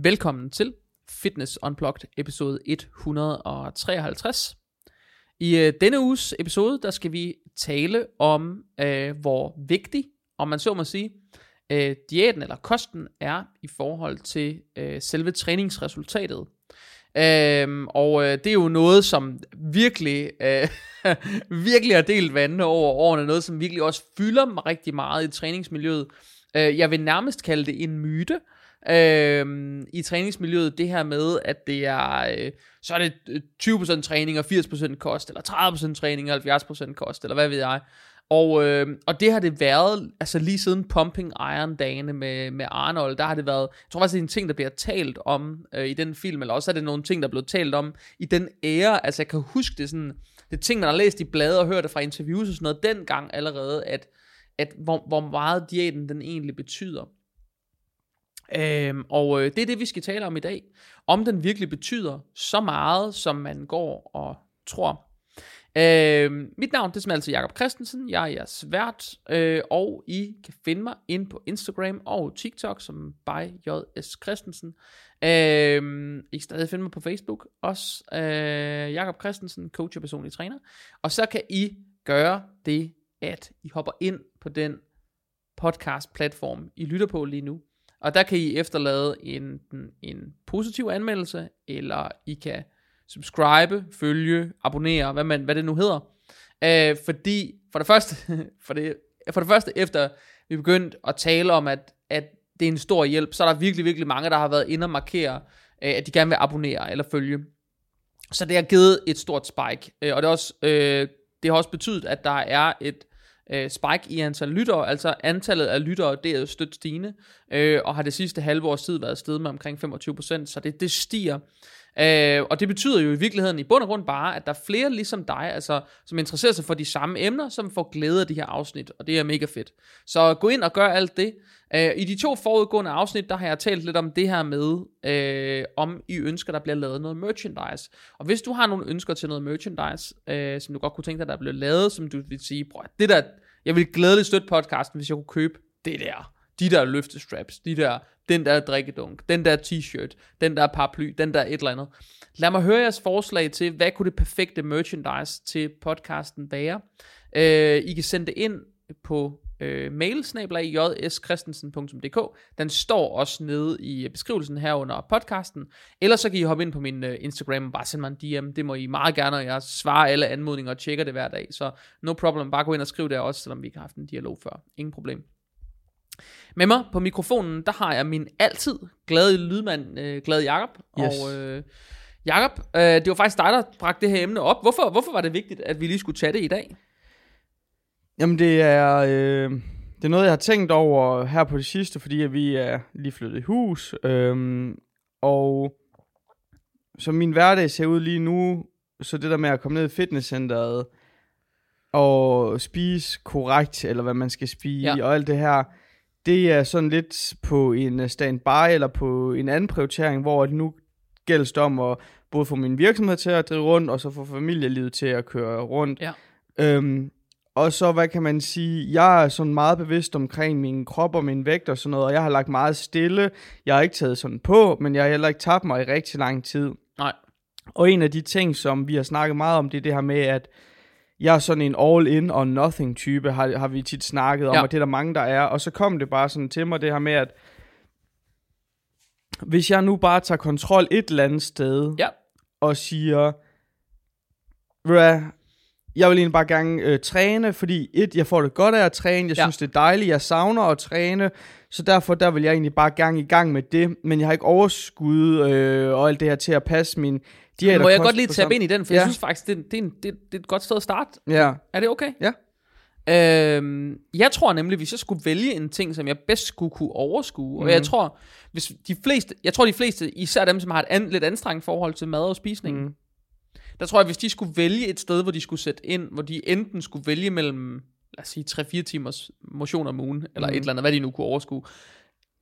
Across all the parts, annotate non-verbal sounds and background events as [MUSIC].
Velkommen til Fitness Unplugged episode 153. I øh, denne uges episode, der skal vi tale om, øh, hvor vigtig, om man så må sige, øh, diæten eller kosten er i forhold til øh, selve træningsresultatet. Øhm, og øh, det er jo noget, som virkelig, øh, [LAUGHS] virkelig har delt vandene over årene, noget som virkelig også fylder rigtig meget i træningsmiljøet. Øh, jeg vil nærmest kalde det en myte, øh, i træningsmiljøet, det her med, at det er, øh, så er det øh, 20% træning og 80% kost, eller 30% træning og 70% kost, eller hvad ved jeg. Og, øh, og det har det været, altså lige siden Pumping Iron dagene med, med Arnold, der har det været, jeg tror faktisk, det er en ting, der bliver talt om øh, i den film, eller også er det nogle ting, der er blevet talt om i den ære, altså jeg kan huske det sådan, det er ting, man har læst i blade og hørt det fra interviews og sådan noget, dengang allerede, at, at hvor, hvor meget diæten den egentlig betyder. Øhm, og øh, det er det, vi skal tale om i dag. Om den virkelig betyder så meget, som man går og tror. Øhm, mit navn det er altså Jakob Christensen, jeg er jeres vært, øh, og I kan finde mig ind på Instagram og TikTok som by JS Christensen. Øhm, I kan stadig finde mig på Facebook, også øh, Jakob Christensen, coach og personlig træner. Og så kan I gøre det, at I hopper ind på den podcast-platform, I lytter på lige nu. Og der kan I efterlade en, en positiv anmeldelse, eller I kan subscribe, følge, abonnere, hvad, man, hvad det nu hedder. Øh, fordi, for det første, [LAUGHS] for det, for det første, efter vi begyndte at tale om, at, at det er en stor hjælp, så er der virkelig, virkelig mange, der har været inde og markere, øh, at de gerne vil abonnere eller følge. Så det har givet et stort spike. Øh, og det, er også, øh, det har også betydet, at der er et øh, spike i antal lyttere, altså antallet af lyttere, det er stødt stigende, øh, og har det sidste halve års tid været steget med omkring 25%, så det, det stiger. Øh, og det betyder jo i virkeligheden i bund og grund bare, at der er flere ligesom dig, altså, som interesserer sig for de samme emner, som får glæde af de her afsnit, og det er mega fedt. Så gå ind og gør alt det. Øh, I de to forudgående afsnit, der har jeg talt lidt om det her med, øh, om I ønsker, der bliver lavet noget merchandise. Og hvis du har nogle ønsker til noget merchandise, øh, som du godt kunne tænke dig, der bliver lavet, som du vil sige, bror, det der, jeg vil glædeligt støtte podcasten, hvis jeg kunne købe det der de der løftestraps, de der, den der drikkedunk, den der t-shirt, den der paraply, den der et eller andet. Lad mig høre jeres forslag til, hvad kunne det perfekte merchandise til podcasten være. Øh, I kan sende det ind på øh, uh, mail jskristensen.dk. Den står også nede i beskrivelsen her under podcasten. Eller så kan I hoppe ind på min øh, Instagram og bare sende mig en DM. Det må I meget gerne, og jeg svarer alle anmodninger og tjekker det hver dag. Så no problem, bare gå ind og skriv der også, selvom vi ikke har haft en dialog før. Ingen problem. Med mig på mikrofonen, der har jeg min altid glade lydmand, øh, Glad Jakob. Yes. Og øh, Jakob, øh, det var faktisk dig, der bragte det her emne op. Hvorfor, hvorfor var det vigtigt, at vi lige skulle tage det i dag? Jamen det er, øh, det er noget, jeg har tænkt over her på det sidste, fordi at vi er lige flyttet i hus. Øh, og som min hverdag ser ud lige nu, så det der med at komme ned i fitnesscenteret og spise korrekt, eller hvad man skal spise, ja. og alt det her, det er sådan lidt på en øh, standby eller på en anden prioritering, hvor det nu gælder det om at både få min virksomhed til at drive rundt, og så få familielivet til at køre rundt. Ja. Øhm, og så, hvad kan man sige, jeg er sådan meget bevidst omkring min krop og min vægt og sådan noget, og jeg har lagt meget stille. Jeg har ikke taget sådan på, men jeg har heller ikke tabt mig i rigtig lang tid. Nej. Og en af de ting, som vi har snakket meget om, det er det her med, at jeg er sådan en all-in or nothing type, har, har vi tit snakket om, ja. og det er der mange, der er. Og så kom det bare sådan til mig, det her med, at hvis jeg nu bare tager kontrol et eller andet sted, ja. og siger, jeg vil egentlig bare gerne øh, træne, fordi et, jeg får det godt af at træne, jeg ja. synes det er dejligt, jeg savner at træne, så derfor der vil jeg egentlig bare gerne i gang med det, men jeg har ikke overskud øh, og alt det her til at passe min de Må jeg godt lige tage ind i den, for ja. jeg synes faktisk, det, det, er en, det, det er et godt sted at starte. Ja. Er det okay? Ja. Øhm, jeg tror nemlig, hvis jeg skulle vælge en ting, som jeg bedst skulle kunne overskue, mm. og jeg mhm. tror, hvis de fleste, jeg tror de fleste, især dem, som har et an, lidt anstrengt forhold til mad og spisning, mm. der tror jeg, hvis de skulle vælge et sted, hvor de skulle sætte ind, hvor de enten skulle vælge mellem, lad os sige, 3-4 timers motion om ugen, eller mm. et eller andet, hvad de nu kunne overskue,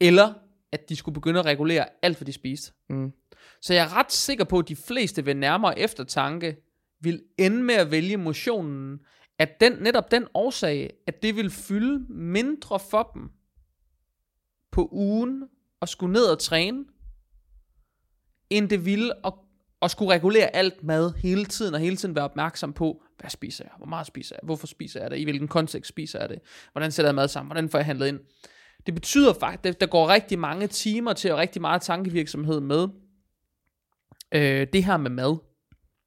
eller at de skulle begynde at regulere alt, hvad de spiste. Mm. Så jeg er ret sikker på, at de fleste ved nærmere eftertanke vil ende med at vælge motionen, at den, netop den årsag, at det vil fylde mindre for dem på ugen og skulle ned og træne, end det ville at, at skulle regulere alt mad hele tiden, og hele tiden være opmærksom på, hvad spiser jeg, hvor meget spiser jeg, hvorfor spiser jeg det, i hvilken kontekst spiser jeg det, hvordan sætter jeg mad sammen, hvordan får jeg handlet ind. Det betyder faktisk, at der går rigtig mange timer til, og rigtig meget tankevirksomhed med øh, det her med mad.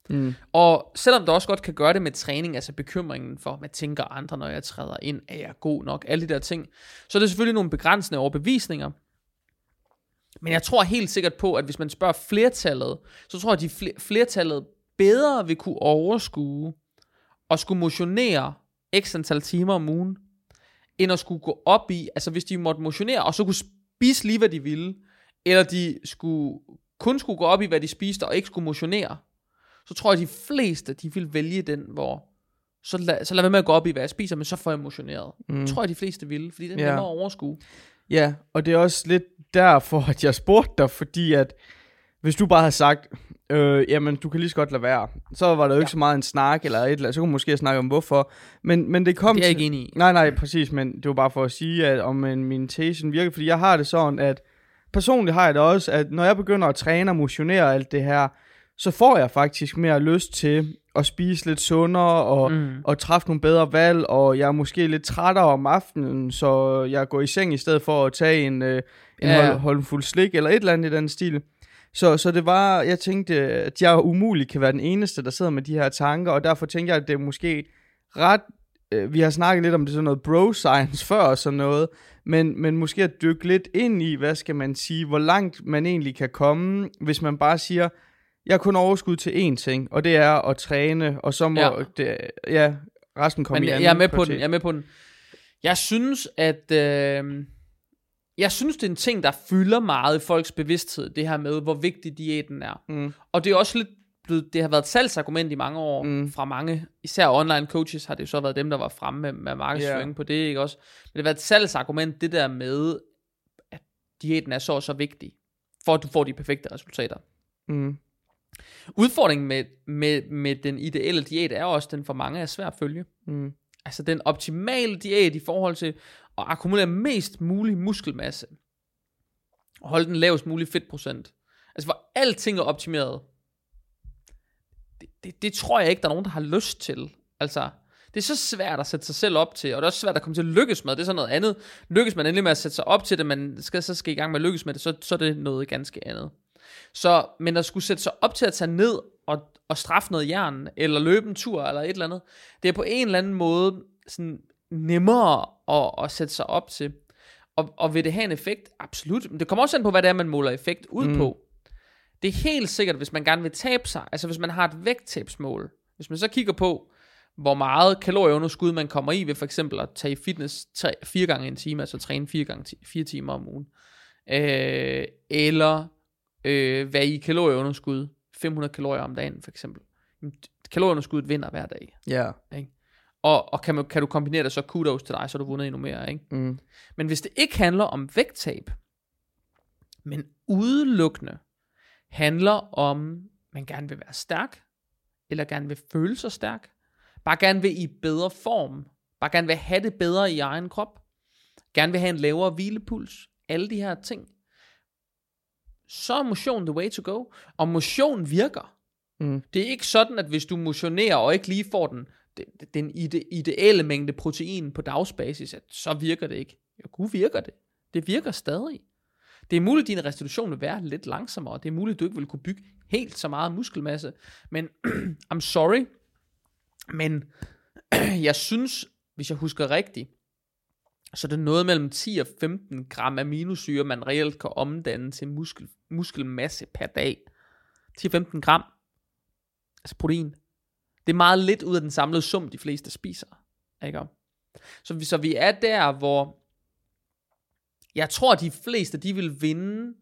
Mm. Og selvom du også godt kan gøre det med træning, altså bekymringen for, hvad tænker andre, når jeg træder ind, er jeg god nok, alle de der ting, så er det selvfølgelig nogle begrænsende overbevisninger. Men jeg tror helt sikkert på, at hvis man spørger flertallet, så tror jeg, at de flertallet bedre vil kunne overskue og skulle motionere x antal timer om ugen, end at skulle gå op i, altså hvis de måtte motionere, og så kunne spise lige, hvad de ville, eller de skulle, kun skulle gå op i, hvad de spiste, og ikke skulle motionere, så tror jeg, at de fleste, de vil vælge den, hvor så lad, så lad være med at gå op i, hvad jeg spiser, men så får jeg motioneret. Mm. Det tror jeg, de fleste vil, fordi det er nemmere at overskue. Ja, og det er også lidt derfor, at jeg spurgte dig, fordi at hvis du bare havde sagt, øh, jamen du kan lige så godt lade være, så var der jo ja. ikke så meget en snak, eller et eller andet, så kunne man måske snakke om hvorfor, men, men det kom Det er jeg ikke enig i. Nej, nej, præcis, men det var bare for at sige, at om en, min tesen virker, fordi jeg har det sådan, at personligt har jeg det også, at når jeg begynder at træne og motionere alt det her, så får jeg faktisk mere lyst til at spise lidt sundere og, mm. og træffe nogle bedre valg, og jeg er måske lidt trættere om aftenen, så jeg går i seng i stedet for at tage en, øh, en ja. hold, holdfuld slik eller et eller andet i den stil. Så, så det var, jeg tænkte, at jeg umuligt kan være den eneste, der sidder med de her tanker, og derfor tænker jeg, at det er måske ret, øh, vi har snakket lidt om det sådan noget bro-science [LAUGHS] før og sådan noget, men, men måske at dykke lidt ind i, hvad skal man sige, hvor langt man egentlig kan komme, hvis man bare siger, jeg har kun overskud til én ting, og det er at træne, og så må ja. Det, ja, resten komme Men i anden jeg er med på den, jeg er med på den. Jeg synes, at øh, jeg synes, det er en ting, der fylder meget i folks bevidsthed, det her med, hvor vigtig diæten er. Mm. Og det er også lidt blevet, det har været et salgsargument i mange år mm. fra mange, især online coaches har det jo så været dem, der var fremme med, med markedsføring yeah. på det, ikke også? Men det har været et salgsargument, det der med, at diæten er så og så vigtig, for at du får de perfekte resultater. Mm. Udfordringen med, med, med den ideelle diæt er også, at den for mange er svær at følge. Mm. Altså den optimale diæt i forhold til at akkumulere mest mulig muskelmasse, og holde den lavest mulige fedtprocent, altså hvor alting er optimeret, det, det, det tror jeg ikke, der er nogen, der har lyst til. Altså, det er så svært at sætte sig selv op til, og det er også svært at komme til at lykkes med, det er sådan noget andet. Lykkes man endelig med at sætte sig op til det, man skal, så skal i gang med at lykkes med det, så, så er det noget ganske andet. Så, men at skulle sætte sig op til at tage ned og, og straffe noget jern, eller løbe en tur, eller et eller andet, det er på en eller anden måde sådan nemmere at, at sætte sig op til. Og, og vil det have en effekt? Absolut. Men det kommer også an på, hvad det er, man måler effekt ud mm. på. Det er helt sikkert, hvis man gerne vil tabe sig, altså hvis man har et vægttabsmål, hvis man så kigger på, hvor meget kalorieunderskud man kommer i ved for eksempel at tage fitness tre, fire gange en time, altså træne fire gange fire timer om ugen, øh, eller øh, være i kalorieunderskud, 500 kalorier om dagen for eksempel. Kalorieunderskuddet vinder hver dag. Ja. Ikke? Og, og kan, man, kan du kombinere det så kudos til dig, så har du vundet endnu mere. Ikke? Mm. Men hvis det ikke handler om vægttab, men udelukkende handler om, man gerne vil være stærk, eller gerne vil føle sig stærk, bare gerne vil i bedre form, bare gerne vil have det bedre i egen krop, gerne vil have en lavere hvilepuls, alle de her ting, så er motion the way to go. Og motion virker. Mm. Det er ikke sådan, at hvis du motionerer og ikke lige får den, den ide, ideelle mængde protein på dagsbasis, at så virker det ikke. Jo, gud virker det. Det virker stadig. Det er muligt, at din restitution vil være lidt langsommere. Det er muligt, at du ikke vil kunne bygge helt så meget muskelmasse. Men [CLEARS THROAT] I'm sorry. Men [CLEARS THROAT] jeg synes, hvis jeg husker rigtigt, så det er noget mellem 10 og 15 gram aminosyre, man reelt kan omdanne til muskel, muskelmasse per dag. 10-15 gram. Altså protein. Det er meget lidt ud af den samlede sum, de fleste spiser. Ikke? Så, vi, så vi er der, hvor jeg tror, at de fleste, de vil vinde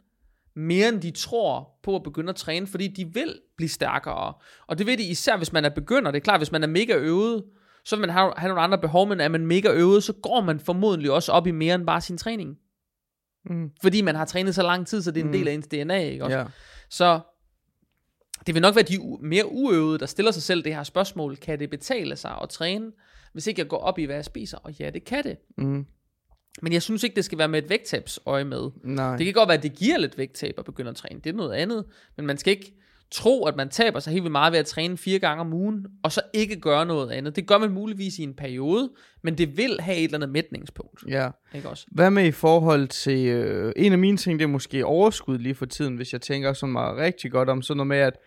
mere end de tror på at begynde at træne, fordi de vil blive stærkere. Og det ved de især, hvis man er begynder. Det er klart, hvis man er mega øvet, så vil man have, have nogle andre behov, men er man mega øvet, så går man formodentlig også op i mere end bare sin træning. Mm. Fordi man har trænet så lang tid, så det er en mm. del af ens DNA, ikke også? Yeah. Så det vil nok være de mere uøvede, der stiller sig selv det her spørgsmål, kan det betale sig at træne, hvis ikke jeg går op i, hvad jeg spiser? Og ja, det kan det. Mm. Men jeg synes ikke, det skal være med et vægttabsøje med. Nej. Det kan godt være, at det giver lidt vægttab at begynde at træne. Det er noget andet. Men man skal ikke tro, at man taber sig helt vildt meget ved at træne fire gange om ugen, og så ikke gøre noget andet. Det gør man muligvis i en periode, men det vil have et eller andet mætningspunkt. Ja. Ikke også? Hvad med i forhold til, øh, en af mine ting, det er måske overskud lige for tiden, hvis jeg tænker sådan meget rigtig godt om sådan noget med, at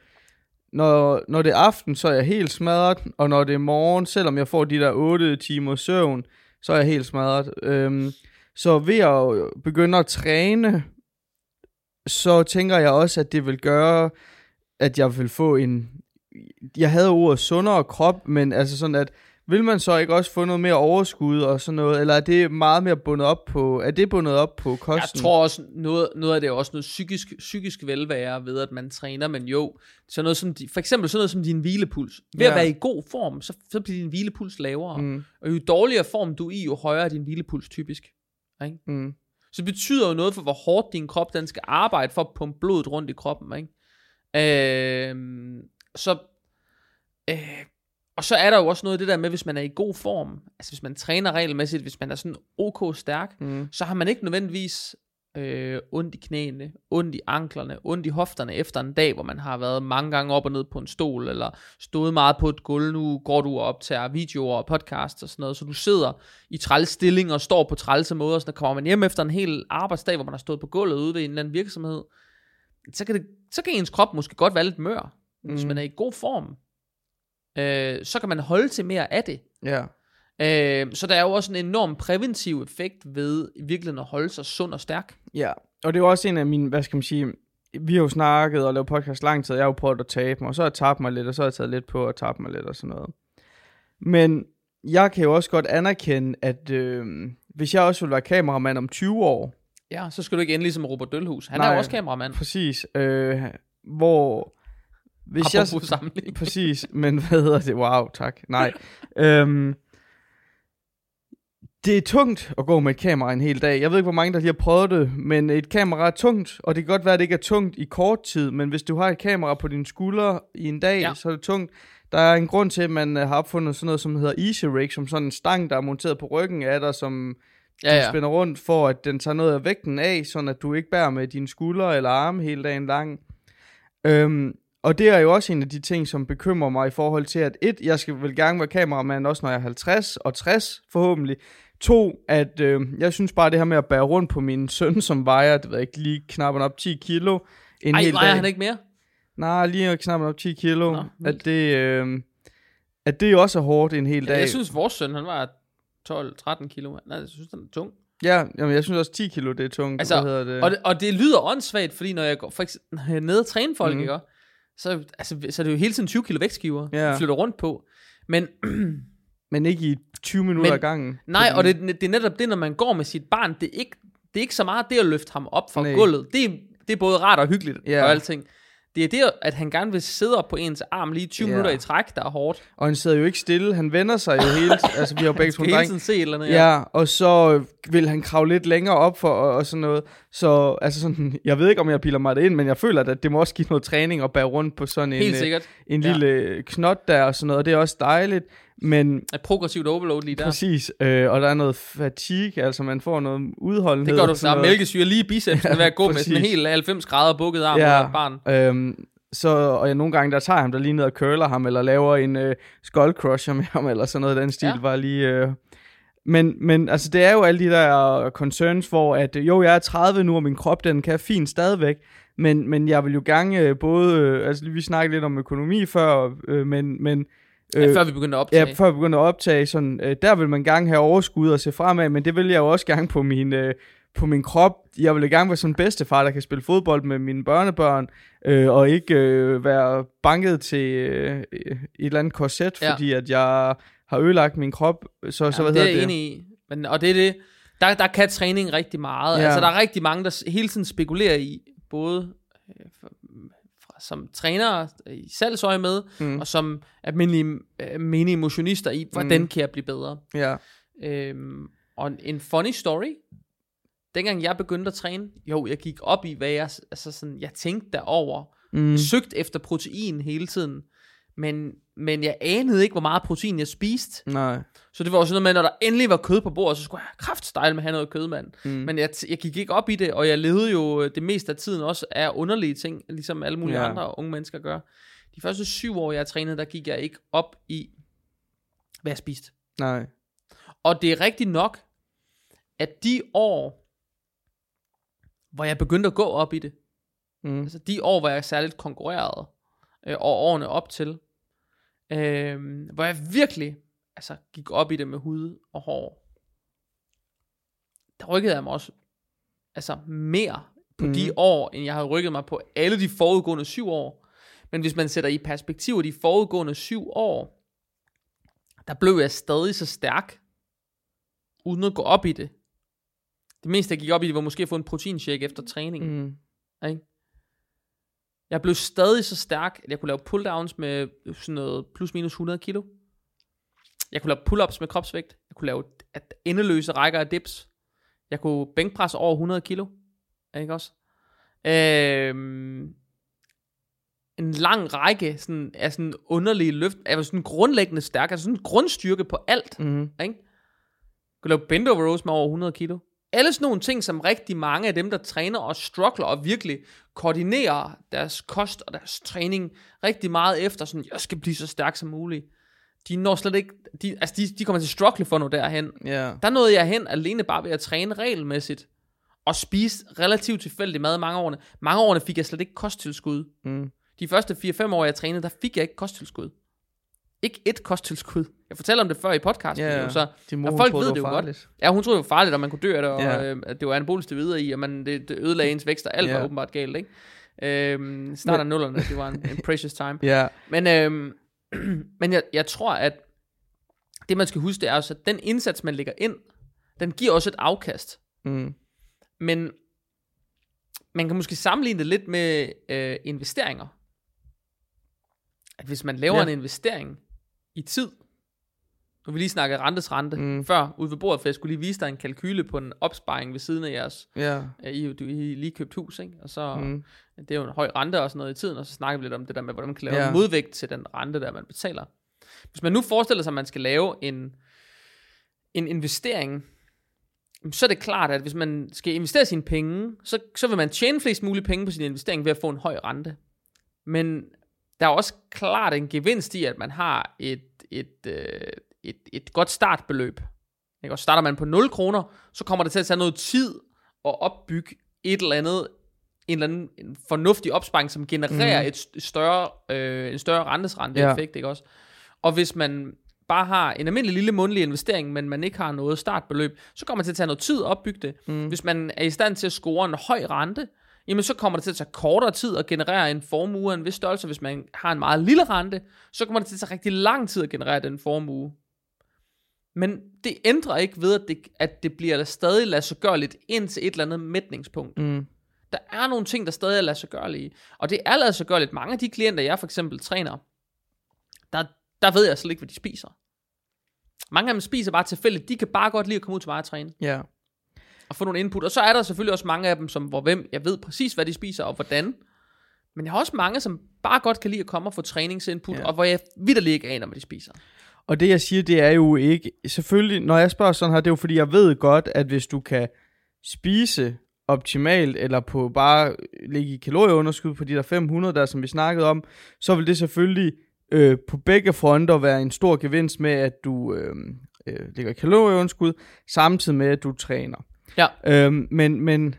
når, når det er aften, så er jeg helt smadret, og når det er morgen, selvom jeg får de der 8 timer søvn, så er jeg helt smadret. Øhm, så ved at begynde at træne, så tænker jeg også, at det vil gøre, at jeg vil få en... Jeg havde ordet sundere krop, men altså sådan at, vil man så ikke også få noget mere overskud og sådan noget, eller er det meget mere bundet op på, er det bundet op på kosten? Jeg tror også, noget, noget af det er også noget psykisk, psykisk velvære ved, at man træner, men jo, så noget som, for eksempel sådan noget som din hvilepuls. Ved Ja. at være i god form, så, så bliver din hvilepuls lavere. Mm, Og jo dårligere form du er i, jo højere er din hvilepuls typisk. Ikke? mm, Så det betyder jo noget for, hvor hårdt din krop den skal arbejde for at pumpe blodet rundt i kroppen. Ikke? Øh, så, øh, og så er der jo også noget af det der med, hvis man er i god form, altså hvis man træner regelmæssigt, hvis man er sådan ok stærk, mm, så har man ikke nødvendigvis øh, ondt i knæene, ondt i anklerne, ondt i hofterne efter en dag, hvor man har været mange gange op og ned på en stol, eller stået meget på et gulv. Nu går du og optager videoer og podcasts og sådan noget, så du sidder i træls stilling og står på trælse måder, så når kommer man hjem efter en hel arbejdsdag, hvor man har stået på gulvet ude ved en eller anden virksomhed, så kan, det, så kan ens krop måske godt være lidt mør. Hvis Mm. man er i god form, øh, så kan man holde til mere af det. ja, Øh, så der er jo også en enorm præventiv effekt ved i virkeligheden at holde sig sund og stærk. ja. Og det er jo også en af mine, hvad skal man sige, vi har jo snakket og lavet podcast lang tid, jeg har jo prøvet at tabe mig, og så har jeg tabt mig lidt, og så har jeg taget lidt på at tabe mig lidt og sådan noget. Men jeg kan jo også godt anerkende, at øh, hvis jeg også vil være kameramand om 20 år, Ja, så skal du ikke ende ligesom Robert Dølhus. Han Nej. er jo også kameramand. præcis, øh, hvor... Hvis jeg, sammenligning. Præcis, men hvad hedder det? Wow, tak. Nej. øhm, det er tungt at gå med et kamera en hel dag. Jeg ved ikke, hvor mange, der lige har prøvet det, men et kamera er tungt, og det kan godt være, at det ikke er tungt i kort tid, men hvis du har et kamera på dine skuldre i en dag, Ja. så er det tungt. Der er en grund til, at man øh, har opfundet sådan noget, som hedder Easy Rig, som sådan en stang, der er monteret på ryggen af dig, som Ja, ja. spænder rundt, for at den tager noget af vægten af, sådan at du ikke bærer med dine skuldre eller arme hele dagen lang. Øhm, og det er jo også en af de ting, som bekymrer mig i forhold til, at et, jeg skal vel gerne være kameramand, også når jeg er 50 og 60 forhåbentlig. To, at øh, jeg synes bare det her med at bære rundt på min søn, som vejer, det ved jeg ikke, lige knapper op 10 kilo en Ej, hel vejer dag. han ikke mere? Nej, lige knapper op 10 kilo. Nå, vildt. at det, øh, at det også er hårdt en hel Ja, dag. jeg synes, vores søn, han var 12-13 kilo. Nej, jeg synes, den er tung. Ja, jamen, jeg synes også 10 kilo, det er tungt. Altså, Hvad hedder det? Og det, og det lyder åndssvagt, fordi når jeg går for eksempel, når jeg er nede og træne folk, mm. ikke? Så, altså, så er det jo hele tiden 20 kilo vægtskiver, Ja. ja. flytter rundt på. Men [CLEARS THROAT] Men ikke i 20 minutter Men- ad gangen. nej, og det, det er netop det, når man går med sit barn, det er ikke, det er ikke så meget det at løfte ham op fra Nej. gulvet. Det det er både rart og hyggeligt Ja. og alting. Det er det, at han gerne vil sidde op på ens arm lige 20 Ja. minutter i træk, der er hårdt. Og han sidder jo ikke stille, han vender sig jo hele [LAUGHS] Altså, vi har jo begge to en dreng. se eller andet. Ja, og så øh, vil han kravle lidt længere op for og, og sådan noget. Så altså sådan, jeg ved ikke, om jeg piller mig det ind, men jeg føler, at det må også give noget træning at bære rundt på sådan en, øh, en Ja. lille knot der og sådan noget. Og det er også dejligt. Men Et progressivt overload lige der. præcis, øh, og der er noget fatigue, altså man får noget udholdenhed. Det gør du, er noget. mælkesyre lige i bicepsen ved at gå [LAUGHS] med sådan en helt 90 grader bukket arm Ja. ja. barn. Øhm, så, og jeg nogle gange, der tager jeg ham der lige ned og curler ham, eller laver en øh, skull crusher med ham, [LAUGHS] eller sådan noget den stil, Ja. ja. var lige... Øh, men, men altså, det er jo alle de der concerns, hvor at, øh, jo, jeg er 30 nu, og min krop, den kan fint stadigvæk, men, men jeg vil jo gerne øh, både, øh, altså vi snakkede lidt om økonomi før, øh, men, men Ja, før vi begyndte at optage. Ja, før vi begynder at optage, sådan, øh, der vil man gerne have overskud og se fremad, men det vil jeg jo også gerne på min, øh, på min krop. Jeg vil gerne være sådan en bedstefar, der kan spille fodbold med mine børnebørn, øh, og ikke øh, være banket til øh, et eller andet korset, Ja. fordi at jeg har ødelagt min krop. Så, så ja, hvad det er jeg det? enig i. Men, og det er det, der, der kan træning rigtig meget. Ja. Altså, der er rigtig mange, der hele tiden spekulerer i, både øh, som trænere i salgsøje med, Mm. og som almindelige øh, menige motionister i, hvordan Mm. kan jeg blive bedre. Ja. Øhm, og en, en funny story, dengang jeg begyndte at træne, jo, jeg gik op i, hvad jeg, altså sådan, jeg tænkte derover, mm. søgt efter protein hele tiden, Men, men jeg anede ikke, hvor meget protein jeg spiste. Nej. Så det var også sådan noget med, når der endelig var kød på bordet, så skulle jeg kraftstejle med at have noget kød, mand. Mm. Men jeg, jeg gik ikke op i det, og jeg levede jo øh, det meste af tiden også af underlige ting, ligesom alle mulige Ja. ja. andre unge mennesker gør. De første syv år, jeg trænede, der gik jeg ikke op i, hvad jeg spiste. Nej. Og det er rigtigt nok, at de år, hvor jeg begyndte at gå op i det, Mm. altså de år, hvor jeg særligt konkurrerede, øh, og årene op til, øh, hvor jeg virkelig altså, gik op i det med hud og hår, der rykkede jeg mig også altså mere på mm. de Mhm. år, end jeg havde rykket mig på alle de forudgående syv år. Men hvis man sætter i perspektiv de forudgående syv år, der blev jeg stadig så stærk, uden at gå op i det. Det meste, jeg gik op i det, var måske at få en proteinshake efter træning. Mm. Mm. Ikke? Jeg blev stadig så stærk, at jeg kunne lave pull-downs med sådan noget plus minus 100 kilo. Jeg kunne lave pull-ups med kropsvægt. Jeg kunne lave endeløse rækker af dips. Jeg kunne bænkpresse over 100 kilo. Ikke også? Øhm, en lang række sådan, af sådan underlige løft. Jeg var sådan grundlæggende stærk. Altså sådan en grundstyrke på alt. Mm. Ikke? Jeg kunne lave bend over rows med over 100 kilo. Alle sådan nogle ting, som rigtig mange af dem, der træner og struggler og virkelig koordinerer deres kost og deres træning rigtig meget efter, sådan, jeg skal blive så stærk som muligt. De når slet ikke, de, altså de, de kommer til at struggle for at nå derhen. Ja. Der nåede jeg hen alene bare ved at træne regelmæssigt og spise relativt tilfældig mad mange årene. Mange årene fik jeg slet ikke kosttilskud. Mm. De første 4-5 år, jeg trænede, der fik jeg ikke kosttilskud. Ikke et kosttilskud. Jeg fortæller om det før i podcasten, Ja, jo, så Din mor, folk ved det det jo godt. Ja, hun troede, det var farligt, og man kunne dø af det, og Ja. øh, at det var anabolisk videre i, og man, det, det ødelagde ens vækst, og alt Ja. var åbenbart galt, ikke? Øhm, start af nullerne, det var en, en precious time. [LAUGHS] Ja. Men, øhm, [CLEARS THROAT] men jeg, jeg tror, at det man skal huske, det er også, at den indsats, man lægger ind, den giver også et afkast. Mm. Men man kan måske sammenligne det lidt med øh, investeringer. At hvis man laver ja. en investering i tid, nu vi lige snakket rentes rente Mm. før ude ved bordet, for jeg skulle lige vise dig en kalkyle på en opsparing ved siden af jeres, Ja. øh, I, du, I lige købt hus, ikke? og så, mm. Det er jo en høj rente og sådan noget i tiden, og så snakker vi lidt om det der med, hvordan man kan lave ja. en modvægt til den rente, der man betaler. Hvis man nu forestiller sig, at man skal lave en, en investering, så er det klart, at hvis man skal investere sine penge, så, så vil man tjene flest mulige penge på sin investering ved at få en høj rente. Men der er også klart en gevinst i, at man har et, et, øh, et, et godt startbeløb. Ikke? Og starter man på 0 kroner, så kommer det til at tage noget tid at opbygge et eller andet, en eller anden en fornuftig opsparing, som genererer mm. et st- større, øh, en større rentesrente Ja. ikke også? Og hvis man bare har en almindelig lille mundlig investering, men man ikke har noget startbeløb, så kommer det til at tage noget tid at opbygge det. Mm. Hvis man er i stand til at score en høj rente, jamen så kommer det til at tage kortere tid at generere en formue af en vis størrelse. Hvis man har en meget lille rente, så kommer det til at tage rigtig lang tid at generere den formue. Men det ændrer ikke ved, at det, at det bliver stadig lade sig gøre lidt ind til et eller andet mætningspunkt. Mm. Der er nogle ting, der stadig er lade sig gøre lige. Og det er lade sig gøre lidt. Mange af de klienter, jeg for eksempel træner, der, der ved jeg slet ikke, hvad de spiser. Mange af dem spiser bare tilfældigt. De kan bare godt lide at komme ud til mig og træne. Ja. Og få nogle input. Og så er der selvfølgelig også mange af dem, som, hvor hvem jeg ved præcis, hvad de spiser og hvordan. Men jeg har også mange, som bare godt kan lide at komme og få træningsinput, Ja. og hvor jeg vidderligt ikke aner, hvad de spiser. Og det jeg siger, det er jo ikke, selvfølgelig, når jeg spørger sådan her, det er jo fordi, jeg ved godt, at hvis du kan spise optimalt, eller på bare ligge i kalorieunderskud på de der 500 der, som vi snakkede om, så vil det selvfølgelig øh, på begge fronter være en stor gevinst med, at du øh, øh, ligger i kalorieunderskud, samtidig med, at du træner. Ja. Øhm, men, men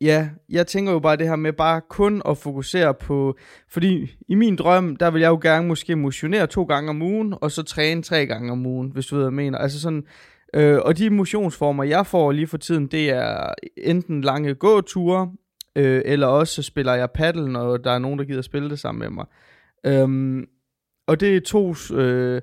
ja, jeg tænker jo bare det her med bare kun at fokusere på, fordi i min drøm, der vil jeg jo gerne måske motionere to gange om ugen, og så træne tre gange om ugen, hvis du ved, hvad jeg mener. Altså sådan, øh, og de motionsformer, jeg får lige for tiden, det er enten lange gåture, øh, eller også så spiller jeg paddle, når der er nogen, der gider spille det sammen med mig. Øhm, og det er to... Øh,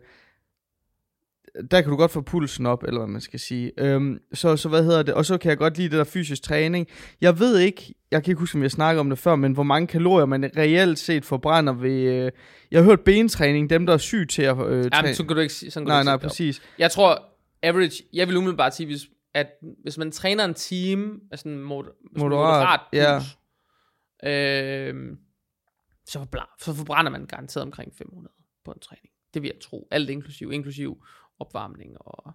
der kan du godt få pulsen op, eller hvad man skal sige. Øhm, så, så hvad hedder det? Og så kan jeg godt lide det der fysisk træning. Jeg ved ikke, jeg kan ikke huske, om jeg snakkede om det før, men hvor mange kalorier man reelt set forbrænder ved... Øh, jeg har hørt bentræning, dem der er syge til at øh, Jamen, træne. så kan du ikke, sige- sådan kan Nej, du nej, ikke det op. præcis. Jeg tror, average, jeg vil umiddelbart sige, hvis, at hvis man træner en time sådan en mod, Moderat, moderat ja. puls, øh, så, så forbrænder man garanteret omkring 500. på en træning. Det vil jeg tro. Alt inklusiv, inklusiv opvarmning og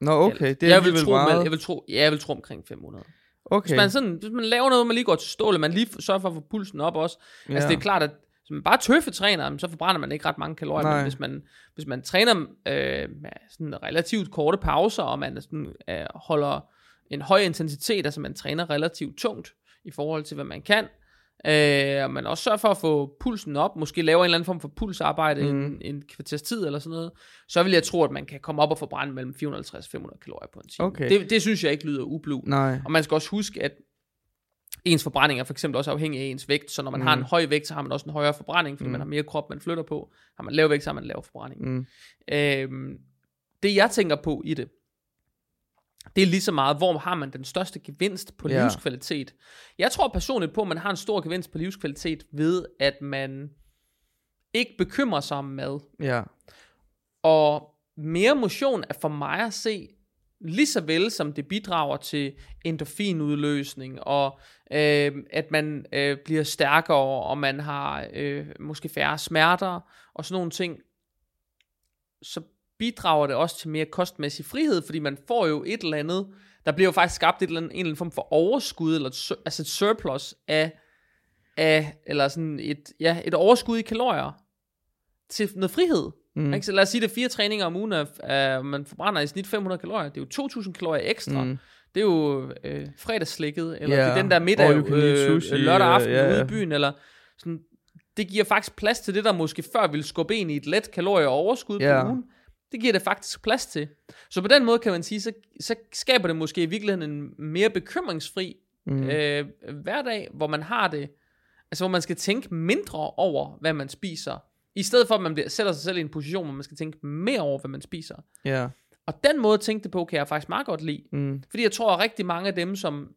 Nå, okay. alt. Det er jeg vil tro, meget. man, jeg vil tro, ja, jeg vil tro omkring 500. Okay. Hvis man, sådan, hvis man laver noget, man lige går til stålet, man lige sørger for at få pulsen op også. Ja. Altså det er klart, at hvis man bare tøffetræner, så forbrænder man ikke ret mange kalorier. Nej. Men hvis man, hvis man træner øh, med sådan relativt korte pauser, og man sådan, øh, holder en høj intensitet, altså man træner relativt tungt i forhold til, hvad man kan, øh, og man også sørger for at få pulsen op, måske laver en eller anden form for pulsarbejde mm. en, en kvarters tid eller sådan noget, så vil jeg tro, at man kan komme op og forbrænde mellem 450 og 500 kalorier på en time. Okay. Det, det synes jeg ikke lyder ublu. Nej. Og man skal også huske, at ens forbrænding er for eksempel også afhængig af ens vægt, så når man mm. har en høj vægt, så har man også en højere forbrænding, fordi mm. man har mere krop, man flytter på. Har man lav vægt, så har man lav forbrænding. Mm. Øhm, det jeg tænker på i det, det er lige så meget, hvor har man den største gevinst på Ja. livskvalitet. Jeg tror personligt på, at man har en stor gevinst på livskvalitet ved, at man ikke bekymrer sig om mad. Ja. Og mere motion er for mig at se, lige så vel som det bidrager til endorfinudløsning, og øh, at man øh, bliver stærkere, og man har øh, måske færre smerter, og sådan nogle ting, så bidrager det også til mere kostmæssig frihed, fordi man får jo et eller andet, der bliver jo faktisk skabt et eller andet, en eller anden form for overskud, eller et, altså et surplus af, af eller sådan et, ja, et overskud i kalorier til noget frihed. Mm. Ikke? Så lad os sige, det er fire træninger om ugen, at at man forbrænder i snit 500 kalorier. Det er jo 2.000 kalorier ekstra. Mm. Det er jo øh, fredagsslikket, eller yeah. det er den der middag eat øh, sushi, lørdag aften øh, ja, ude i byen, eller sådan, det giver faktisk plads til det, der måske før ville skubbe ind i et let kalorie overskud Ja. på ugen. Det giver det faktisk plads til. Så på den måde kan man sige, så, så skaber det måske i virkeligheden en mere bekymringsfri mm. øh, hverdag, hvor man har det, altså hvor man skal tænke mindre over, hvad man spiser, i stedet for at man bliver, sætter sig selv i en position, hvor man skal tænke mere over, hvad man spiser. Ja. Og den måde at tænke det på, kan jeg faktisk meget godt lide. Mm. Fordi jeg tror, at rigtig mange af dem, som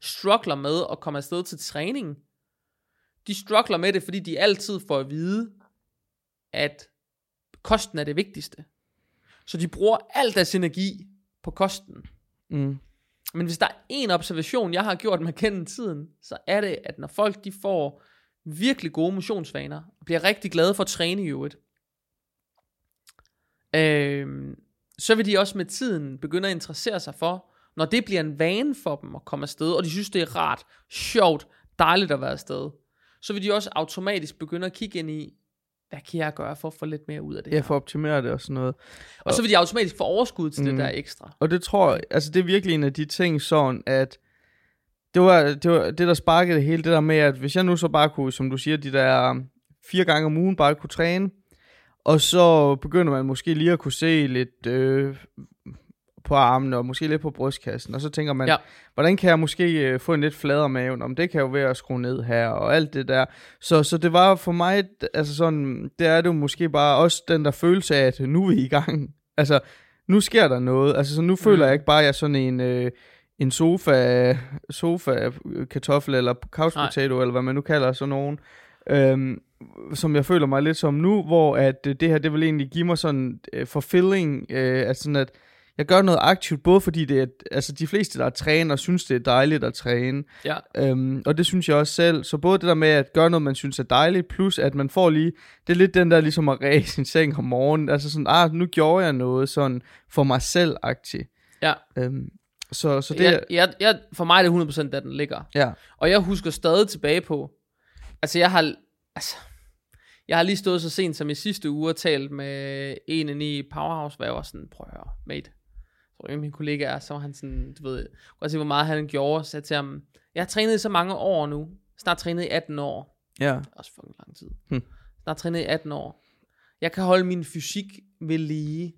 struggler med at komme afsted til træning, de struggler med det, fordi de altid får at vide, at kosten er det vigtigste. Så de bruger al deres energi på kosten. Mm. Men hvis der er en observation, jeg har gjort med gennem tiden, så er det, at når folk de får virkelig gode motionsvaner, og bliver rigtig glade for at træne i øvrigt, øh, så vil de også med tiden begynde at interessere sig for, når det bliver en vane for dem at komme afsted, og de synes, det er rart, sjovt, dejligt at være afsted, så vil de også automatisk begynde at kigge ind i, hvad kan jeg gøre for at få lidt mere ud af det Ja, her? for at optimere det og sådan noget. Og så vil de automatisk få overskud til mm. det der ekstra. Og det tror jeg, altså det er virkelig en af de ting sådan, at det var, det var det, der sparkede det hele, det der med, at hvis jeg nu så bare kunne, som du siger, de der um, fire gange om ugen bare kunne træne, og så begynder man måske lige at kunne se lidt øh, på armene, og måske lidt på brystkassen, og så tænker man, Ja. hvordan kan jeg måske øh, få en lidt fladere maven, om det kan jo være at skrue ned her, og alt det der. Så, så det var for mig, altså sådan, det er det jo måske bare også den der følelse af, at nu er vi i gang. [LAUGHS] Altså, nu sker der noget. Altså, så nu føler Mm. jeg ikke bare, at jeg er sådan en, øh, en sofa, sofa kartoffel eller couch Nej. potato, eller hvad man nu kalder sådan nogen, øhm, som jeg føler mig lidt som nu, hvor at øh, det her, det vil egentlig give mig sådan øh, fulfilling, øh, at sådan at jeg gør noget aktivt, både fordi det er, altså de fleste, der er træner, synes, det er dejligt at træne, Ja. Øhm, og det synes jeg også selv. Så både det der med at gøre noget, man synes er dejligt, plus at man får lige, det er lidt den der ligesom at ræse sin seng om morgenen. Altså sådan, ah, nu gjorde jeg noget sådan for mig selv-agtigt. Ja. Øhm, så, så det jeg, jeg, jeg, for mig er det 100% der den ligger. ja. Og jeg husker stadig tilbage på, altså jeg har, altså, jeg har lige stået så sent som i sidste uge og talt med en inde i Powerhouse, hvor jeg var sådan, prøv at høre, mate. Tror ikke, min kollega er, så var han sådan, du ved, at se, hvor meget han gjorde, så jeg til ham, jeg har trænet i så mange år nu, snart trænet i 18 år, Ja. også fucking lang tid, Hmm. snart trænet i 18 år. Jeg kan holde min fysik ved lige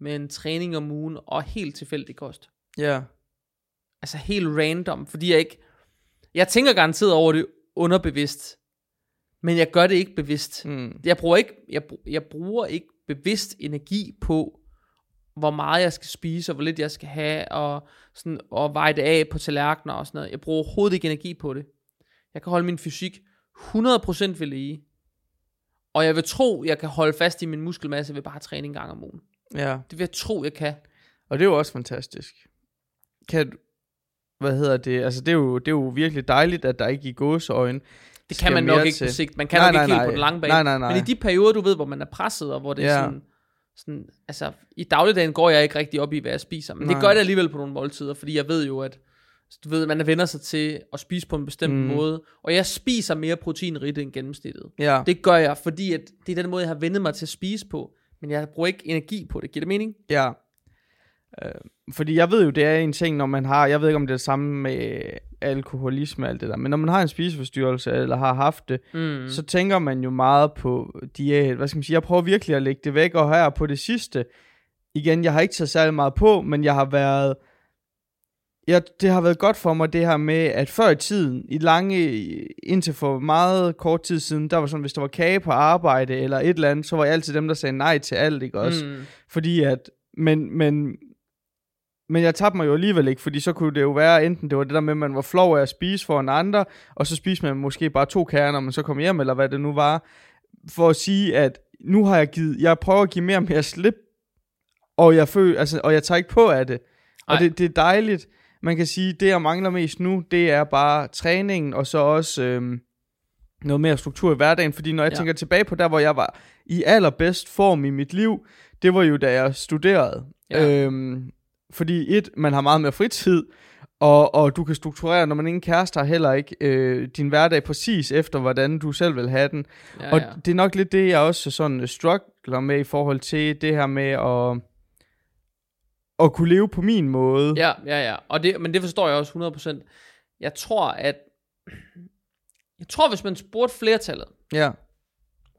med en træning om ugen og helt tilfældig kost Ja. altså helt random, fordi jeg ikke, jeg tænker garanteret over det underbevidst, men jeg gør det ikke bevidst. Mm. Jeg bruger ikke, jeg, jeg bruger ikke bevidst energi på, hvor meget jeg skal spise, og hvor lidt jeg skal have, og, sådan, og veje det af på tallerkener og sådan noget. Jeg bruger overhovedet ikke energi på det. Jeg kan holde min fysik 100% ved lige. Og jeg vil tro, jeg kan holde fast i min muskelmasse ved bare at træne en gang om ugen. Ja. Det vil jeg tro, jeg kan. Og det er jo også fantastisk. Kan du, hvad hedder det, altså det er, jo, det er jo virkelig dejligt, at der ikke i gåseøjne Det kan man nok ikke til. på sigt. Man kan Nej, nok nej, ikke helt nej. på den lange bane. Nej, nej, nej. Men i de perioder, du ved, hvor man er presset, og hvor det er Ja. sådan, sådan... Altså, i dagligdagen går jeg ikke rigtig op i, hvad jeg spiser. Men Nej. det gør det alligevel på nogle måltider, fordi jeg ved jo, at du ved, man vender sig til at spise på en bestemt Mm. måde. Og jeg spiser mere proteinrigt end gennemsnittet. Ja. Det gør jeg, fordi at det er den måde, jeg har vendet mig til at spise på. Men jeg bruger ikke energi på det. Giver det mening? Ja. Øh, fordi jeg ved jo, det er en ting, når man har, jeg ved ikke om det er det samme med alkoholisme og alt det der, men når man har en spiseforstyrrelse, eller har haft det, Mm. så tænker man jo meget på diæt. Hvad skal man sige? Jeg prøver virkelig at lægge det væk, og her på det sidste, igen, jeg har ikke taget særlig meget på, men jeg har været, ja, det har været godt for mig, det her med, at før i tiden, i lange, indtil for meget kort tid siden, der var sådan, hvis der var kage på arbejde, eller et eller andet, så var jeg altid dem, der sagde nej til alt, ikke også? Mm. Fordi at, men, men, men jeg tabte mig jo alligevel ikke, fordi så kunne det jo være, enten det var det der med, at man var flov af at spise for en andre, og så spiste man måske bare to kager, når man så kom hjem, eller hvad det nu var, for at sige, at nu har jeg givet, jeg prøver at give mere og mere slip, og jeg, føler, altså, og jeg tager ikke på af det. Og Ej. det, det er dejligt. Man kan sige, det jeg mangler mest nu, det er bare træningen, og så også øhm, noget mere struktur i hverdagen. Fordi når jeg ja. tænker tilbage på der, hvor jeg var i allerbedst form i mit liv, det var jo da jeg studerede. Ja. Øhm, fordi et, man har meget mere fritid, og, og du kan strukturere, når man ingen kæreste har heller ikke, øh, din hverdag præcis efter, hvordan du selv vil have den. Ja, Og ja. det er nok lidt det, jeg også sådan øh, struggler med i forhold til det her med at, at kunne leve på min måde. Ja, ja, ja. Og det, men det forstår jeg også 100%. Jeg tror, at... Jeg tror, hvis man spurgte flertallet, ja.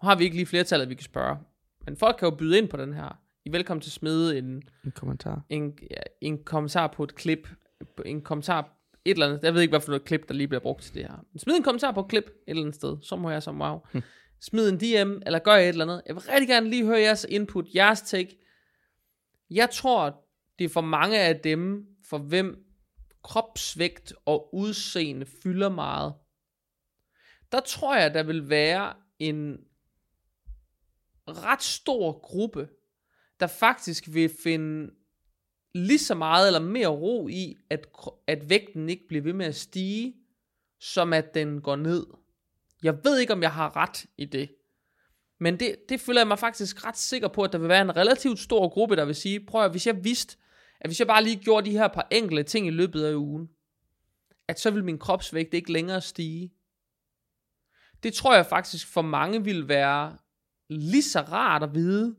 nu har vi ikke lige flertallet, vi kan spørge, men folk kan jo byde ind på den her. I er velkommen til at smide en, En kommentar. en, ja, en kommentar på et klip, en kommentar, et eller andet, jeg ved ikke, hvad for noget klip, der lige bliver brugt til det her. Men smid en kommentar på et klip et eller andet sted, så må jeg som wow. Hm. Smid en DM, eller gør et eller andet. Jeg vil rigtig gerne lige høre jeres input, jeres take. Jeg tror, det er for mange af dem, for hvem kropsvægt og udseende fylder meget. Der tror jeg, der vil være en ret stor gruppe, der faktisk vil finde lige så meget eller mere ro i, at, at vægten ikke bliver ved med at stige, som at den går ned. Jeg ved ikke, om jeg har ret i det. Men det, det føler jeg mig faktisk ret sikker på, at der vil være en relativt stor gruppe, der vil sige, prøv at hvis jeg vidste, at hvis jeg bare lige gjorde de her par enkelte ting i løbet af ugen, at så vil min kropsvægt ikke længere stige. Det tror jeg faktisk for mange vil være lige så rart at vide,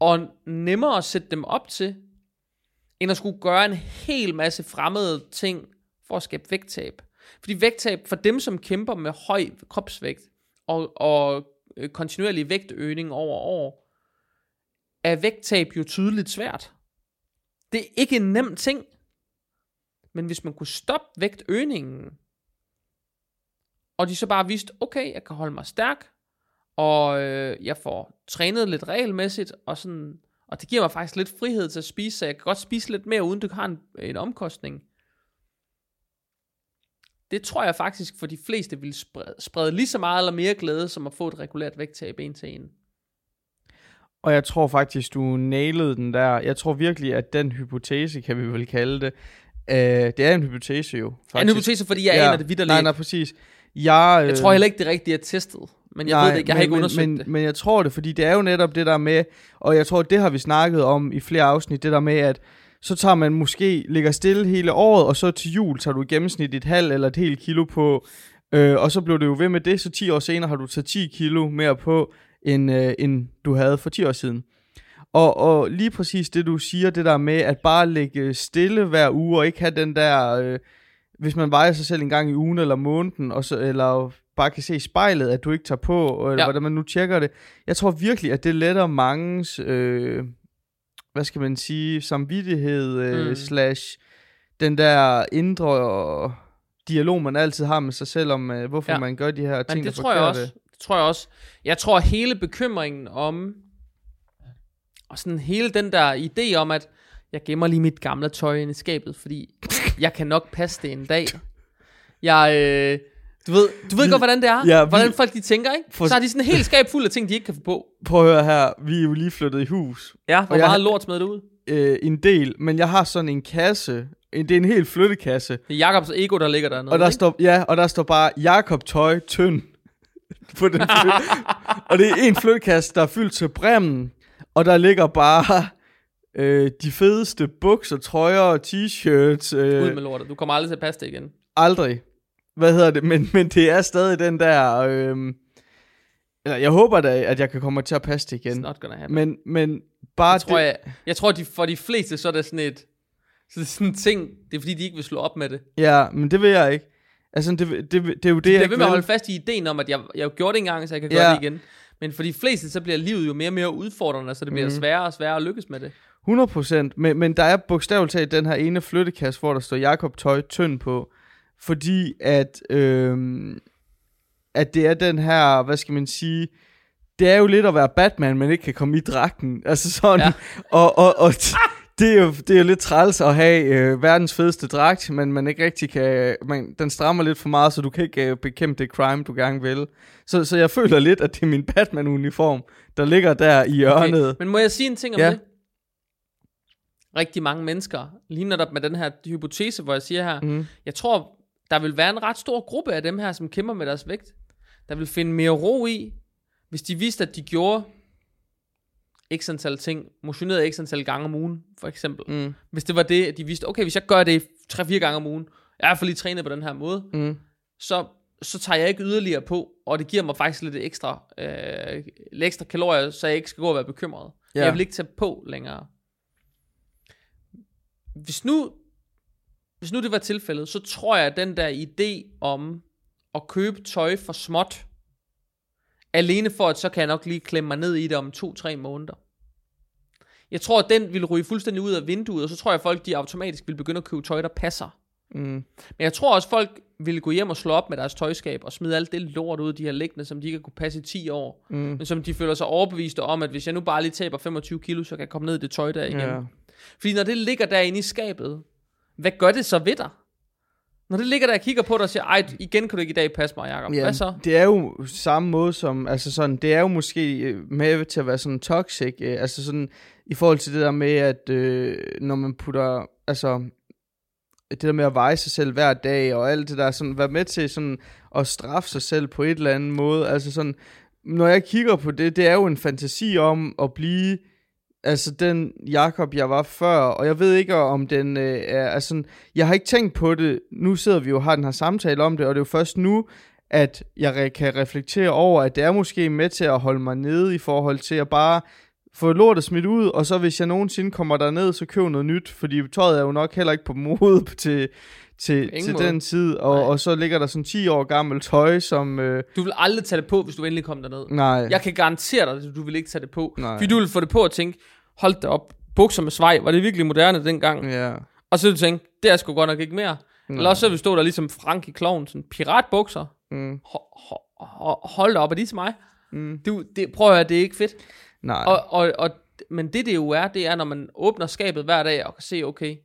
og nemmere at sætte dem op til, end at skulle gøre en hel masse fremmede ting for at skabe vægttab. Fordi vægttab, for dem som kæmper med høj kropsvægt og, og øh, kontinuerlig vægtøgning over år, er vægttab jo tydeligt svært. Det er ikke en nem ting. Men hvis man kunne stoppe vægtøgningen, og de så bare vidste, okay, jeg kan holde mig stærk, og øh, jeg får trænet lidt regelmæssigt, og, sådan, og det giver mig faktisk lidt frihed til at spise, så jeg kan godt spise lidt mere, uden det har en, en omkostning. Det tror jeg faktisk for de fleste vil sprede, sprede lige så meget eller mere glæde, som at få et regulært vægttab en til en. Og jeg tror faktisk, du nailede den der. Jeg tror virkelig, at den hypotese, kan vi vel kalde det, øh, det er en hypotese jo. Faktisk. En hypotese, fordi jeg ja, aner det vidt Nej, nej, præcis. Jeg, Jeg tror heller ikke, det rigtige er testet. Men jeg nej, ved det ikke, jeg har men, ikke undersøgt men, det. Men, men jeg tror det, fordi det er jo netop det der med, og jeg tror, det har vi snakket om i flere afsnit, det der med, at så tager man måske, ligger stille hele året, og så til jul tager du i gennemsnit et halvt eller et helt kilo på, øh, og så blev det jo ved med det, så 10 år senere har du taget 10 kilo mere på, end, øh, end du havde for 10 år siden. Og, og lige præcis det, du siger, det der med at bare ligge stille hver uge, og ikke have den der, øh, hvis man vejer sig selv en gang i ugen eller måneden, og så, eller bare kan se i spejlet, at du ikke tager på, eller Ja. hvordan man nu tjekker det. Jeg tror virkelig, at det letter mangens, øh, hvad skal man sige, samvittighed, øh, Mm. slash den der indre dialog, man altid har med sig selv om, øh, hvorfor Ja. man gør de her Men ting, det der tror jeg også. Det tror jeg også. Jeg tror hele bekymringen om, og sådan hele den der idé om, at jeg gemmer lige mit gamle tøj inde i skabet, fordi jeg kan nok passe det en dag. Jeg, øh, du ved, du ved Vi- godt, hvordan det er. Ja, vi- hvordan folk de tænker, ikke? For- Så har de sådan helt skab fuld af ting, de ikke kan få på. Prøv at høre her, vi er jo lige flyttet i hus. Ja, hvor Og jeg- meget lort smed det ud. øh, en del, men jeg har sådan en kasse, en, det er en hel flyttekasse. Det er Jakobs ego, der ligger dernede. Og der ikke? står, ja, og der står bare Jakob Tøj Tynd [LAUGHS] på den og det er en flyttekasse, der er fyldt til bremmen, og der ligger bare øh, de fedeste bukser, trøjer, t-shirts. Øh, Ud med lortet. Du kommer aldrig til at passe det igen. aldrig. Hvad hedder det? Men, men det er stadig den der... Øh, eller jeg håber da, at jeg kan komme til at passe det It's igen. not gonna happen. Men, men bare jeg tror, det, jeg, jeg tror de, for de fleste, så er det sådan et, så det er sådan en ting, det er fordi, de ikke vil slå op med det. Ja, men det vil jeg ikke. Altså, det, det, det, det er jo det, Jeg jeg ikke ved med at holde fast i ideen om, at jeg, jeg har gjort det engang, så jeg kan Ja. gøre det igen. Men for de fleste, så bliver livet jo mere og mere udfordrende, så det bliver Mhm. sværere og sværere at lykkes med det. 100%, men, men der er bogstaveligt talt den her ene flyttekasse, hvor der står Jakob Tøj Tynd på, fordi at, øhm, at det er den her, hvad skal man sige, det er jo lidt at være Batman, men ikke kan komme i dragten, altså sådan, Ja. og, og, og det er, jo, det er jo lidt træls at have øh, verdens fedeste dragt, men man ikke rigtig kan, man, den strammer lidt for meget, så du kan ikke øh, bekæmpe det crime, du gerne vil. Så, så jeg føler lidt, at det er min Batman-uniform, der ligger der i hjørnet. Okay. Men må jeg sige en ting om Ja. det? Rigtig mange mennesker, lige netop med den her hypotese, hvor jeg siger her, Mm. jeg tror, der vil være en ret stor gruppe af dem her, som kæmper med deres vægt, der vil finde mere ro i, hvis de vidste, at de gjorde x antal ting, motionerede x antal gange om ugen, for eksempel. Mm. Hvis det var det, at de vidste, okay, hvis jeg gør det 3-4 gange om ugen, jeg er i hvert fald lige trænet på den her måde, Mm. så, så tager jeg ikke yderligere på, og det giver mig faktisk lidt ekstra, øh, lidt ekstra kalorier, så jeg ikke skal gå og være bekymret. Ja. Jeg vil ikke tage på længere. Hvis nu, hvis nu det var tilfældet, så tror jeg, at den der idé om at købe tøj for småt, alene for, at så kan jeg nok lige klemme mig ned i det om to-tre måneder. Jeg tror, at den vil ryge fuldstændig ud af vinduet, og så tror jeg, at folk de automatisk vil begynde at købe tøj, der passer. Mm. Men jeg tror også, folk ville gå hjem og slå op med deres tøjskab og smide alt det lort ud, de har liggende, som de ikke har kunne passe i 10 år. Mm. Men som de føler sig overbeviste om, at hvis jeg nu bare lige taber 25 kilo, så kan jeg komme ned i det tøj der igen. Ja. Fordi når det ligger derinde i skabet, hvad gør det så ved dig? Når det ligger der og kigger på dig og siger, ej, igen kan du ikke i dag passe mig, Jacob. Ja, Hvad så? det er jo samme måde som, altså sådan, det er jo måske øh, med til at være sådan toxic, øh, altså sådan, i forhold til det der med, at øh, når man putter, altså, det der med at veje sig selv hver dag, og alt det der, sådan, være med til sådan, at straffe sig selv på et eller andet måde, altså sådan, når jeg kigger på det, det er jo en fantasi om at blive, altså den Jakob jeg var før, og jeg ved ikke om den øh, er, altså jeg har ikke tænkt på det, nu sidder vi jo og har den her samtale om det, og det er jo først nu, at jeg kan reflektere over, at det er måske med til at holde mig nede i forhold til at bare få lortet smidt ud, og så hvis jeg nogensinde kommer derned, så køb noget nyt, fordi tøjet er jo nok heller ikke på mode [LAUGHS] til, til, til måde. den tid, og, Nej. og så ligger der sådan 10 år gammelt tøj, som, øh, Du vil aldrig tage det på, hvis du endelig kommer derned. nej, Jeg kan garantere dig, at du vil ikke tage det på. Nej. Fordi du vil få det på og tænke, hold da op, bukser med svej, var det virkelig moderne dengang? ja, Og så vil du tænke, det er sgu godt nok ikke mere. Nej. Eller også så vil du stå der ligesom Frank i Kloven, sådan piratbukser. mm, Ho, ho, ho, hold da op, er de til mig? mm, Du, det, prøv at høre, det er ikke fedt. nej, Og, og, og, men det det jo er, det er, når man åbner skabet hver dag og kan se, okay,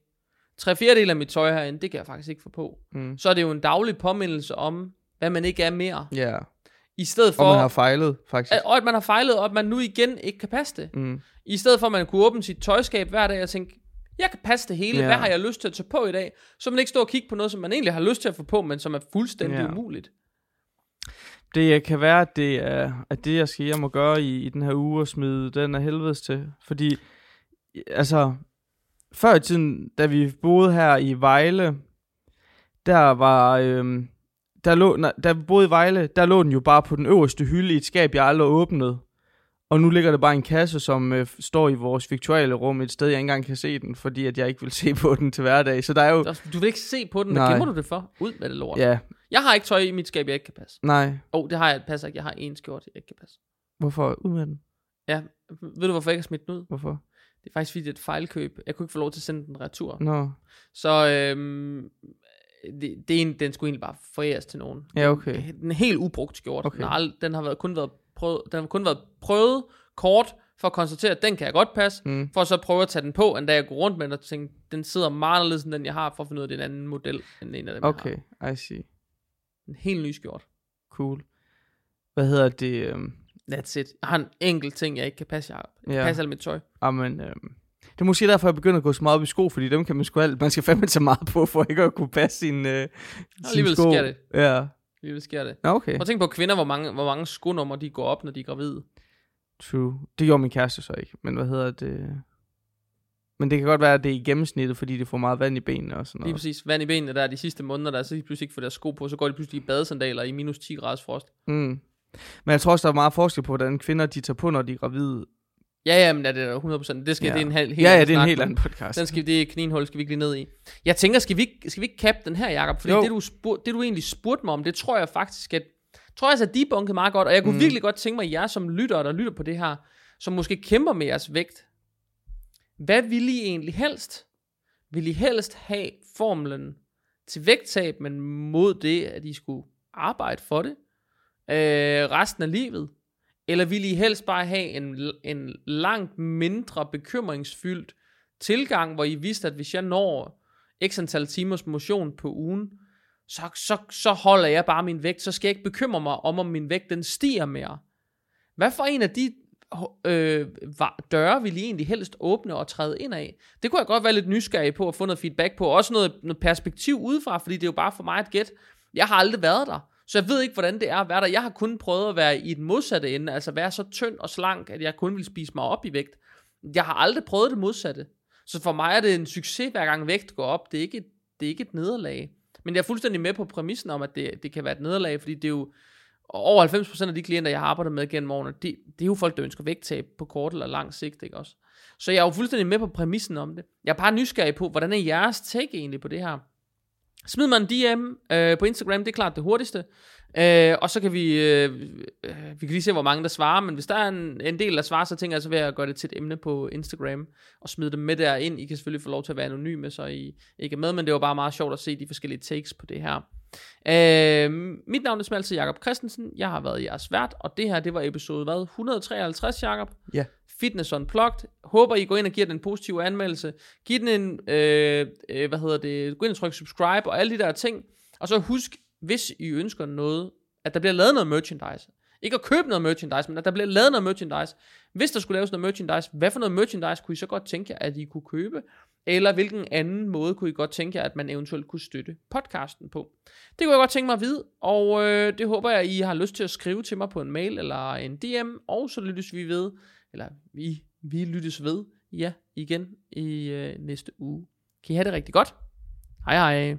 tre fjerdedel af mit tøj herinde, det kan jeg faktisk ikke få på. mm, Så er det jo en daglig påmindelse om, hvad man ikke er mere. ja, I stedet for, og man har fejlet, faktisk. at, og at man har fejlet, og at man nu igen ikke kan passe det. Mm. I stedet for, at man kunne åbne sit tøjskab hver dag og tænke, jeg kan passe det hele, Ja. hvad har jeg lyst til at tage på i dag? Så man ikke står og kigge på noget, som man egentlig har lyst til at få på, men som er fuldstændig Ja. umuligt. Det kan være, at det er at det, jeg skal hjem og gøre i, i den her uge og smide den af helvedes til. Fordi, altså, før i tiden, da vi boede her i Vejle, der var, øhm, der lå, nej, da vi boede i Vejle, der lå den jo bare på den øverste hylde i et skab, jeg aldrig åbnede. Og nu ligger der bare en kasse, som øh, står i vores viktuale rum et sted, jeg ikke engang kan se den, fordi at jeg ikke vil [LAUGHS] se på den til hverdag. Så der er jo, Du vil ikke se på den, hvad gemmer du det for? Ud med det lort. ja, Jeg har ikke tøj i mit skab, jeg ikke kan passe. nej, Åh, oh, det har jeg, passer ikke. Jeg har en skjort, jeg ikke kan passe. hvorfor ud med den? Ja, ved du hvorfor jeg ikke har smidt den ud? Hvorfor? Det er faktisk fordi, det er et fejlkøb. Jeg kunne ikke få lov til at sende den retur. Nå, Så øhm, det, det er en, den skulle egentlig bare foræres til nogen. ja okay. Den er helt ubrugt skjort. Okay. Den, har, den har været, kun været prøvet, den har kun været prøvet kort, for at konstatere, at den kan jeg godt passe, Mm. for at så prøve at tage den på, end da jeg går rundt med den og tænke, den sidder meget anderledes end den, jeg har, for at finde ud af, det er en anden model, end en af dem, Okay. I see. En helt ny skjort. Cool. Hvad hedder det? øhm, That's it. Jeg har en enkelt ting, jeg ikke kan passe. Jeg Ja. passer alt mit tøj. Amen, øhm, Det er måske derfor, jeg begynder at gå så meget op i sko, fordi dem kan man sgu alt, man skal fandme tage meget på, for ikke at kunne passe sin, øh, sin alligevel sko. sker det. Ja. Alligevel sker det. Nå, okay. At tænke på kvinder, hvor mange, hvor mange skonummer de går op, når de er gravide. True. Det gjorde min kæreste så ikke, men hvad hedder det? Men det kan godt være, at det er i gennemsnittet, fordi det får meget vand i benene og sådan Lige noget. præcis. Vand i benene der de sidste måneder, der så de pludselig ikke får deres sko på, så går de pludselig i badesandaler i minus 10 graders frost. Mm. Men jeg tror også, der er meget forskel på, hvordan kvinder de tager på, når de er gravide. Ja, ja, men det er 100%. Det skal, Ja. det er en hel, helt ja, ja, det er en helt anden podcast. Den skal, det kaninhul, skal vi ikke lige ned i. Jeg tænker, skal vi ikke, skal vi ikke kappe den her, Jacob? Fordi Jo. det du, spurg, det du egentlig spurgte mig om, det tror jeg faktisk, at tror jeg at debunket meget godt, og jeg kunne mm. virkelig godt tænke mig, at jer som lytter, der lytter på det her, som måske kæmper med jeres vægt, hvad vil I egentlig helst? Vil I helst have formlen til vægttab, men mod det, at I skulle arbejde for det øh, resten af livet? Eller vil I helst bare have en, en langt mindre bekymringsfyldt tilgang, hvor I vidste, at hvis jeg når x antal timers motion på ugen, så, så, så holder jeg bare min vægt, så skal jeg ikke bekymre mig om, om min vægt den stiger mere. Hvad for en af de øh, døre vil I egentlig helst åbne og træde ind af? Det kunne jeg godt være lidt nysgerrig på at få noget feedback på, også noget, noget perspektiv udefra, fordi det er jo bare for mig et gæt. Jeg har aldrig været der, så jeg ved ikke, hvordan det er at være der. Jeg har kun prøvet at være i den modsatte ende, altså være så tynd og slank, at jeg kun vil spise mig op i vægt. Jeg har aldrig prøvet det modsatte. Så for mig er det en succes, hver gang vægt går op. Det er ikke et, det er ikke et nederlag. Men jeg er fuldstændig med på præmissen om, at det, det kan være et nederlag, fordi det er jo over 90% af de klienter, jeg har arbejdet med gennem årene, det, det er jo folk, der ønsker vægttab på kort eller lang sigt, ikke også? Så jeg er jo fuldstændig med på præmissen om det. Jeg er bare nysgerrig på, hvordan er jeres take egentlig på det her? Smid mig en DM øh, på Instagram, det er klart det hurtigste. Øh, og så kan vi, øh, øh, vi kan lige se, hvor mange der svarer, men hvis der er en, en del, der svarer, så tænker jeg så ved at gøre det til et emne på Instagram, og smide dem med derind. I kan selvfølgelig få lov til at være anonyme, så I ikke er med, men det var bare meget sjovt at se de forskellige takes på det her. Øh, mit navn er som altid Jakob Christensen, jeg har været jeres vært, og det her, det var episode hvad, 153, Jakob? Ja. Fitness Unplugged. Håber, I går ind og giver den en positiv anmeldelse. Giv den en, øh, øh, hvad hedder det, gå ind og tryk subscribe og alle de der ting. Og så husk, hvis I ønsker noget, at der bliver lavet noget merchandise. Ikke at købe noget merchandise, men at der bliver lavet noget merchandise. Hvis der skulle laves noget merchandise, hvad for noget merchandise kunne I så godt tænke jer, at I kunne købe? Eller hvilken anden måde kunne I godt tænke jer, at man eventuelt kunne støtte podcasten på? Det kunne jeg godt tænke mig at vide, og øh, det håber jeg, I har lyst til at skrive til mig på en mail eller en DM, og så lyttes vi ved, eller vi, vi lyttes ved, ja, igen i øh, næste uge. Kan I have det rigtig godt? Hej hej.